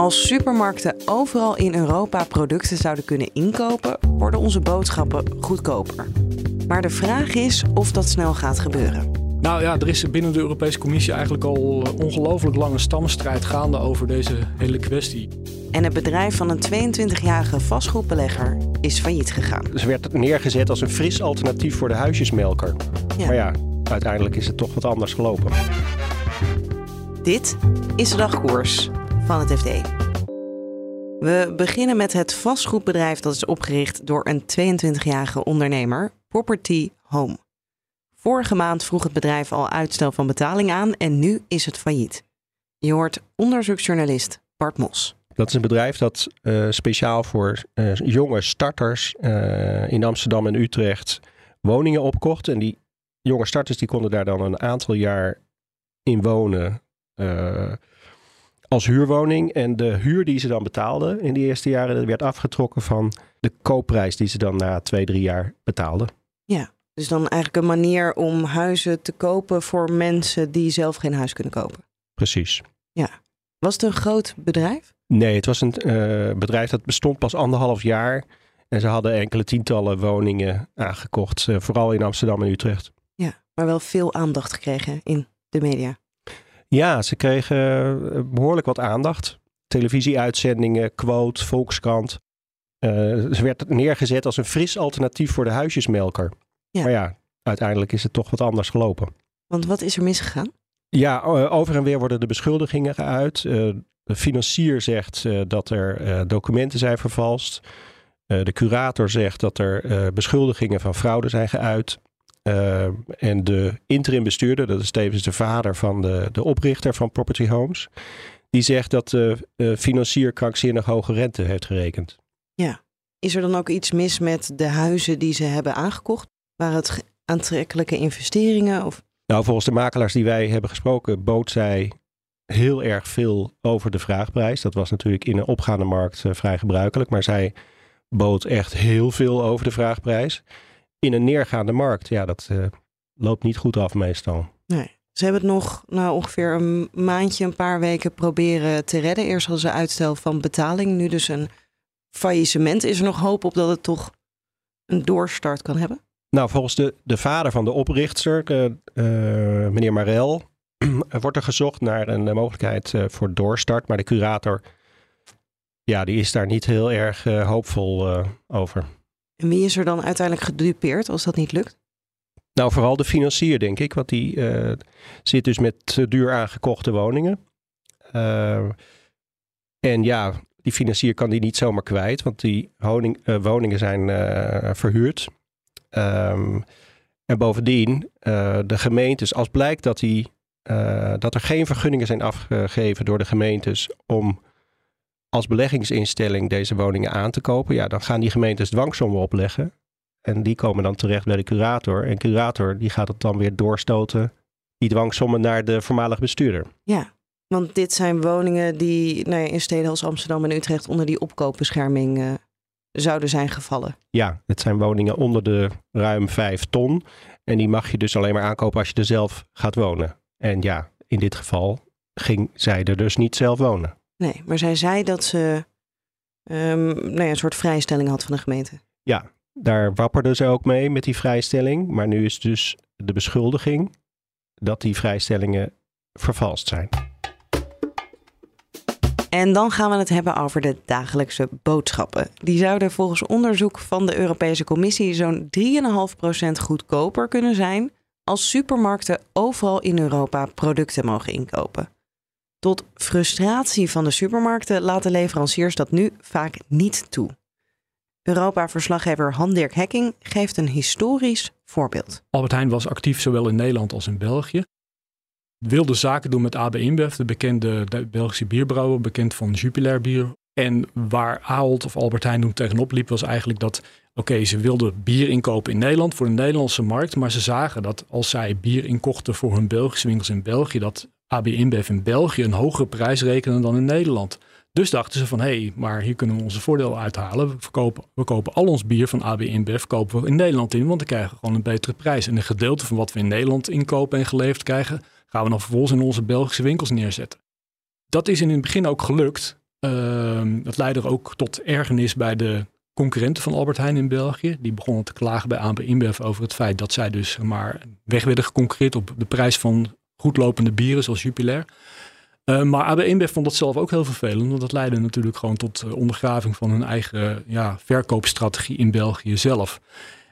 Als supermarkten overal in Europa producten zouden kunnen inkopen, worden onze boodschappen goedkoper. Maar de vraag is of dat snel gaat gebeuren. Nou ja, er is binnen de Europese Commissie eigenlijk al eh, ongelooflijk lange stammenstrijd gaande over deze hele kwestie. En het bedrijf van een 22-jarige vastgoedbelegger is failliet gegaan. Ze werd neergezet als een fris alternatief voor de huisjesmelker. Ja. Maar ja, uiteindelijk is het toch wat anders gelopen. Dit is de dagkoers van het FD. We beginnen met het vastgoedbedrijf dat is opgericht door een 22-jarige ondernemer, Property Home. Vorige maand vroeg het bedrijf al uitstel van betaling aan en nu is het failliet. Je hoort onderzoeksjournalist Bart Mos. Dat is een bedrijf dat eh, speciaal voor eh, jonge starters eh, in Amsterdam en Utrecht woningen opkocht. En die jonge starters die konden daar dan een aantal jaar in wonen als huurwoning. En de huur die ze dan betaalden in die eerste jaren dat werd afgetrokken van de koopprijs die ze dan na twee, drie jaar betaalden. Ja, dus dan eigenlijk een manier om huizen te kopen voor mensen die zelf geen huis kunnen kopen. Precies. Was het een groot bedrijf? Nee, het was een eh, bedrijf dat bestond pas anderhalf jaar. En ze hadden enkele tientallen woningen aangekocht. eh, vooral in Amsterdam en Utrecht. Ja, maar wel veel aandacht gekregen in de media. Ja, ze kregen eh, behoorlijk wat aandacht. Televisieuitzendingen, quote, Volkskrant. Eh, ze werd neergezet als een fris alternatief voor de huisjesmelker. Ja. Maar ja, uiteindelijk is het toch wat anders gelopen. Want wat is er misgegaan? Ja, over en weer worden de beschuldigingen geuit. Eh, de financier zegt dat er documenten zijn vervalst. De curator zegt dat er beschuldigingen van fraude zijn geuit. Eh, en de interim bestuurder, dat is tevens de vader van de, de oprichter van Property Homes, die zegt dat de eh, financier krankzinnig hoge rente heeft gerekend. Is er dan ook iets mis met de huizen die ze hebben aangekocht? Waren het aantrekkelijke investeringen? Of... Nou, volgens de makelaars die wij hebben gesproken, bood zij heel erg veel over de vraagprijs. Dat was natuurlijk in een opgaande markt eh, vrij gebruikelijk, maar zij bood echt heel veel over de vraagprijs. In een neergaande markt, ja, dat eh, loopt niet goed af meestal. Nee. Ze hebben het nog nou, ongeveer een maandje, een paar weken proberen te redden. Eerst hadden ze uitstel van betaling, nu dus een faillissement. Is er nog hoop op dat het toch een doorstart kan hebben? Nou, volgens de, de vader van de oprichter, eh, eh, meneer Marel, wordt er gezocht naar een mogelijkheid voor doorstart. Maar de curator, ja, die is daar niet heel erg hoopvol over. En wie is er dan uiteindelijk gedupeerd als dat niet lukt? Nou, vooral de financier, denk ik. Want die eh, zit dus met duur aangekochte woningen. Eh, en ja, die financier kan die niet zomaar kwijt. Want die eh, woningen zijn verhuurd. Ehm, en bovendien, de gemeentes, als blijkt dat, die, dat er geen vergunningen zijn afgegeven door de gemeentes om als beleggingsinstelling deze woningen aan te kopen, ja, dan gaan die gemeentes dwangsommen opleggen. En die komen dan terecht bij de curator. En curator die gaat het dan weer doorstoten, die dwangsommen naar de voormalige bestuurder. Ja, want dit zijn woningen die nou ja, in steden als Amsterdam en Utrecht onder die opkoopbescherming eh, zouden zijn gevallen. Ja, het zijn woningen onder de ruim 5 ton. En die mag je dus alleen maar aankopen als je er zelf gaat wonen. En ja, in dit geval ging zij er dus niet zelf wonen. Nee, maar zij zei dat ze ehm, nou ja, een soort vrijstelling had van de gemeente. Ja, daar wapperde ze ook mee met die vrijstelling. Maar nu is dus de beschuldiging dat die vrijstellingen vervalst zijn. En dan gaan we het hebben over de dagelijkse boodschappen. Die zouden volgens onderzoek van de Europese Commissie zo'n 3,5% goedkoper kunnen zijn als supermarkten overal in Europa producten mogen inkopen. Tot frustratie van de supermarkten laten leveranciers dat nu vaak niet toe. Europa-verslaggever Han-Dirk Hekking geeft een historisch voorbeeld. Albert Heijn was actief zowel in Nederland als in België. wilde zaken doen met AB InBev, de bekende Belgische bierbrouwer, bekend van Jupiler bier. En waar Ahold of Albert Heijn toen tegenop liep, was eigenlijk dat, oké, ze wilden bier inkopen in Nederland voor de Nederlandse markt, maar ze zagen dat als zij bier inkochten voor hun Belgische winkels in België, dat AB InBev in België een hogere prijs rekenen dan in Nederland. Dus dachten ze van, hé, hey, maar hier kunnen we onze voordeel uithalen. We, verkopen, we kopen al ons bier van AB InBev kopen we in Nederland in, want dan krijgen we gewoon een betere prijs. En een gedeelte van wat we in Nederland inkopen en geleverd krijgen, gaan we dan vervolgens in onze Belgische winkels neerzetten. Dat is in het begin ook gelukt. Uh, dat leidde ook tot ergernis bij de concurrenten van Albert Heijn in België. Die begonnen te klagen bij AB InBev over het feit dat zij dus maar weg werden geconcurreerd op de prijs van goedlopende bieren zoals Jupiler. Uh, maar AB InBev vond dat zelf ook heel vervelend, want dat leidde natuurlijk gewoon tot uh, ondergraving van hun eigen ja, verkoopstrategie in België zelf.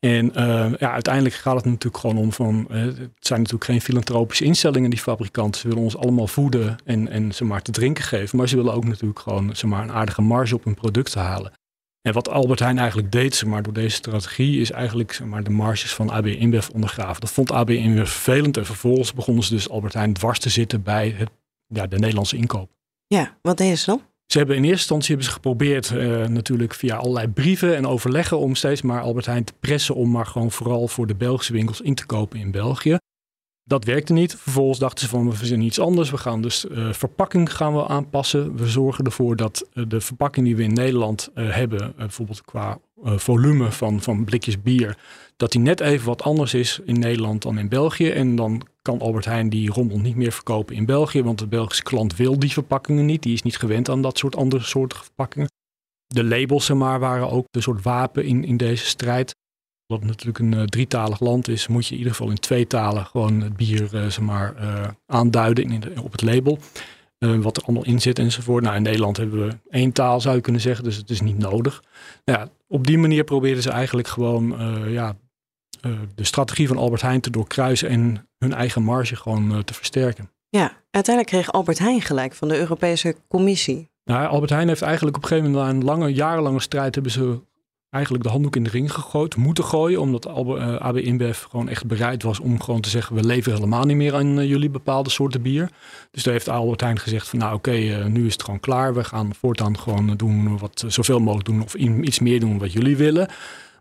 En uh, ja, uiteindelijk gaat het natuurlijk gewoon om van, het zijn natuurlijk geen filantropische instellingen, die fabrikanten. Ze willen ons allemaal voeden en, en ze maar te drinken geven, maar ze willen ook natuurlijk gewoon ze maar, een aardige marge op hun producten halen. En wat Albert Heijn eigenlijk deed, zeg maar, door deze strategie, is eigenlijk zeg maar, de marges van AB InBev ondergraven. Dat vond AB InBev vervelend en vervolgens begonnen ze dus Albert Heijn dwars te zitten bij het ja, de Nederlandse inkoop. Ja, wat deden ze dan? Ze hebben in eerste instantie hebben ze geprobeerd, uh, natuurlijk via allerlei brieven en overleggen, om steeds maar Albert Heijn te pressen om maar gewoon vooral voor de Belgische winkels in te kopen in België. Dat werkte niet. Vervolgens dachten ze van we verzinnen iets anders. We gaan dus uh, verpakking gaan we aanpassen. We zorgen ervoor dat uh, de verpakking die we in Nederland uh, hebben, bijvoorbeeld qua volume van, van blikjes bier, dat die net even wat anders is in Nederland dan in België. En dan kan Albert Heijn die rommel niet meer verkopen in België, want de Belgische klant wil die verpakkingen niet. Die is niet gewend aan dat soort andere soorten verpakkingen. De labels zeg maar, waren ook een soort wapen in, in deze strijd. Omdat het natuurlijk een uh, drietalig land is, moet je in ieder geval in twee talen gewoon het bier uh, zeg maar, uh, aanduiden in de, op het label. wat er allemaal in zit enzovoort. Nou, in Nederland hebben we één taal, zou je kunnen zeggen, dus het is niet nodig. Nou, ja, op die manier probeerden ze eigenlijk gewoon ja, de strategie van Albert Heijn te doorkruisen en hun eigen marge gewoon te versterken. Ja, uiteindelijk kreeg Albert Heijn gelijk van de Europese Commissie. Nou, Albert Heijn heeft eigenlijk op een gegeven moment na een lange, jarenlange strijd hebben ze eigenlijk de handdoek in de ring gegooid, moeten gooien, omdat AB InBev gewoon echt bereid was om gewoon te zeggen, we leveren helemaal niet meer aan jullie bepaalde soorten bier. Dus daar heeft Albert Heijn gezegd van, nou oké, okay, nu is het gewoon klaar, we gaan voortaan gewoon doen wat zoveel mogelijk doen of iets meer doen wat jullie willen.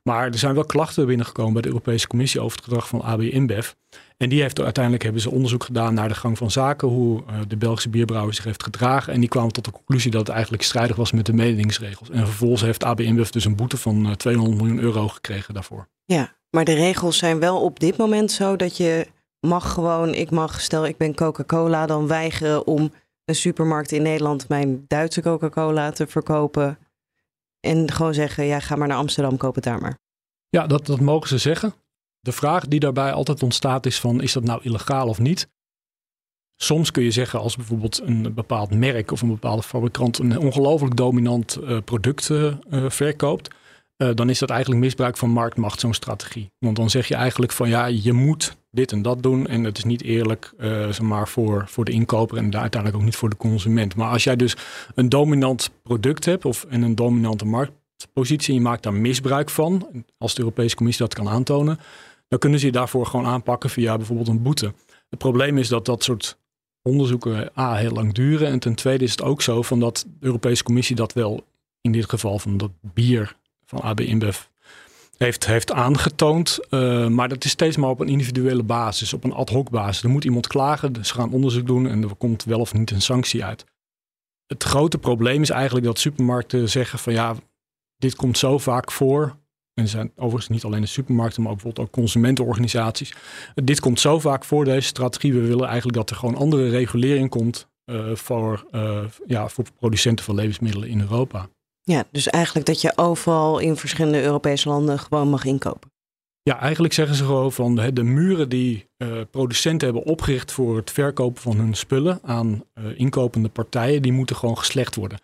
Maar er zijn wel klachten binnengekomen bij de Europese Commissie over het gedrag van AB InBev. En die heeft uiteindelijk hebben ze onderzoek gedaan naar de gang van zaken, hoe uh, de Belgische bierbrouwer zich heeft gedragen. En die kwamen tot de conclusie dat het eigenlijk strijdig was met de mededingingsregels. En vervolgens heeft AB InBev dus een boete van uh, 200 miljoen euro gekregen daarvoor. Ja, maar de regels zijn wel op dit moment zo dat je mag gewoon, ik mag, stel ik ben Coca-Cola, dan weigeren om een supermarkt in Nederland mijn Duitse Coca-Cola te verkopen en gewoon zeggen, ja, ga maar naar Amsterdam, koop het daar maar. Ja, dat, dat mogen ze zeggen. De vraag die daarbij altijd ontstaat is van, is dat nou illegaal of niet? Soms kun je zeggen als bijvoorbeeld een bepaald merk of een bepaalde fabrikant een ongelooflijk dominant uh, product uh, verkoopt, uh, dan is dat eigenlijk misbruik van marktmacht, zo'n strategie. Want dan zeg je eigenlijk van ja, je moet dit en dat doen en het is niet eerlijk zeg maar voor, voor de inkoper en uiteindelijk ook niet voor de consument. Maar als jij dus een dominant product hebt of en een dominante marktpositie en je maakt daar misbruik van, als de Europese Commissie dat kan aantonen, dan kunnen ze je daarvoor gewoon aanpakken via bijvoorbeeld een boete. Het probleem is dat dat soort onderzoeken A heel lang duren. En ten tweede is het ook zo van dat de Europese Commissie dat wel in dit geval van dat bier van AB InBev heeft, heeft aangetoond. Uh, maar dat is steeds maar op een individuele basis, op een ad hoc basis. Er moet iemand klagen, ze gaan onderzoek doen en er komt wel of niet een sanctie uit. Het grote probleem is eigenlijk dat supermarkten zeggen van ja, dit komt zo vaak voor. En zijn overigens niet alleen de supermarkten, maar ook bijvoorbeeld ook consumentenorganisaties. Dit komt zo vaak voor deze strategie. We willen eigenlijk dat er gewoon andere regulering komt uh, voor, uh, ja, voor producenten van levensmiddelen in Europa. Ja, dus eigenlijk dat je overal in verschillende Europese landen gewoon mag inkopen. Ja, eigenlijk zeggen ze gewoon van de, muren die uh, producenten hebben opgericht voor het verkopen van hun spullen aan inkopende partijen, die moeten gewoon geslecht worden.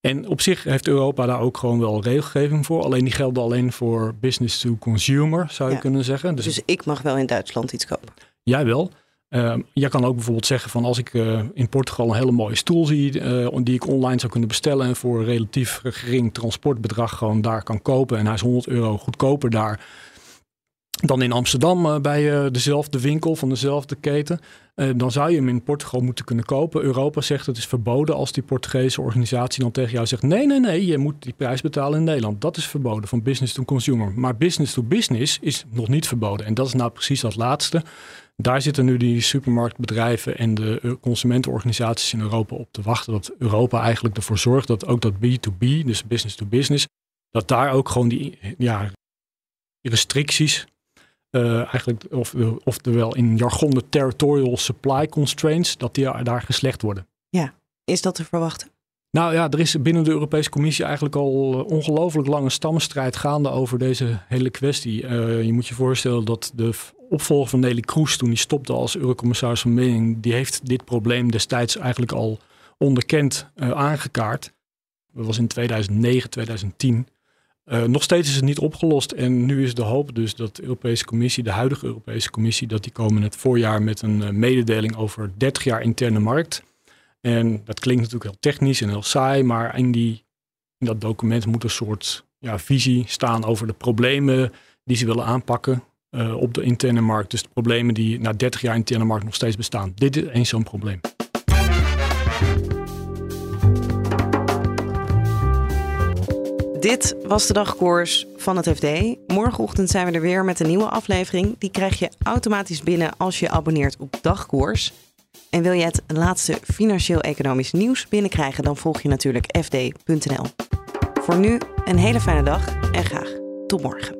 En op zich heeft Europa daar ook gewoon wel regelgeving voor. Alleen die gelden alleen voor business to consumer, zou je ja. kunnen zeggen. Dus, dus, ik mag wel in Duitsland iets kopen? Jij wel. Uh, jij kan ook bijvoorbeeld zeggen van als ik uh, in Portugal een hele mooie stoel zie, uh, die ik online zou kunnen bestellen en voor een relatief gering transportbedrag gewoon daar kan kopen en hij is 100 euro goedkoper daar dan in Amsterdam uh, bij dezelfde winkel van dezelfde keten. Dan zou je hem in Portugal moeten kunnen kopen. Europa zegt het is verboden als die Portugese organisatie dan tegen jou zegt: nee, nee, nee, je moet die prijs betalen in Nederland. Dat is verboden van business to consumer. Maar business to business is nog niet verboden. En dat is nou precies dat laatste. Daar zitten nu die supermarktbedrijven en de consumentenorganisaties in Europa op te wachten. Dat Europa eigenlijk ervoor zorgt dat ook dat B2B, dus business to business, dat daar ook gewoon die ja, restricties uh, eigenlijk, of, oftewel in jargon de territorial supply constraints, dat die daar geslecht worden. Ja, is dat te verwachten? Nou ja, er is binnen de Europese Commissie eigenlijk al eh, ongelooflijk lange stammenstrijd gaande over deze hele kwestie. Uh, je moet je voorstellen dat de opvolger van Nelly Kroes, toen hij stopte als Eurocommissaris van Mening, die heeft dit probleem destijds eigenlijk al onderkend uh, aangekaart. Dat was in 2009, 2010. Uh, nog steeds is het niet opgelost en nu is de hoop dus dat de Europese Commissie, de huidige Europese Commissie, dat die komen het voorjaar met een mededeling over 30 jaar interne markt. En dat klinkt natuurlijk heel technisch en heel saai, maar in, die, in dat document moet een soort ja, visie staan over de problemen die ze willen aanpakken uh, op de interne markt. Dus de problemen die na 30 jaar interne markt nog steeds bestaan. Dit is eens zo'n probleem. Dit was de dagkoers van het FD. Morgenochtend zijn we er weer met een nieuwe aflevering. Die krijg je automatisch binnen als je abonneert op dagkoers. En wil je het laatste financieel-economisch nieuws binnenkrijgen, dan volg je natuurlijk fd.nl. Voor nu een hele fijne dag en graag tot morgen.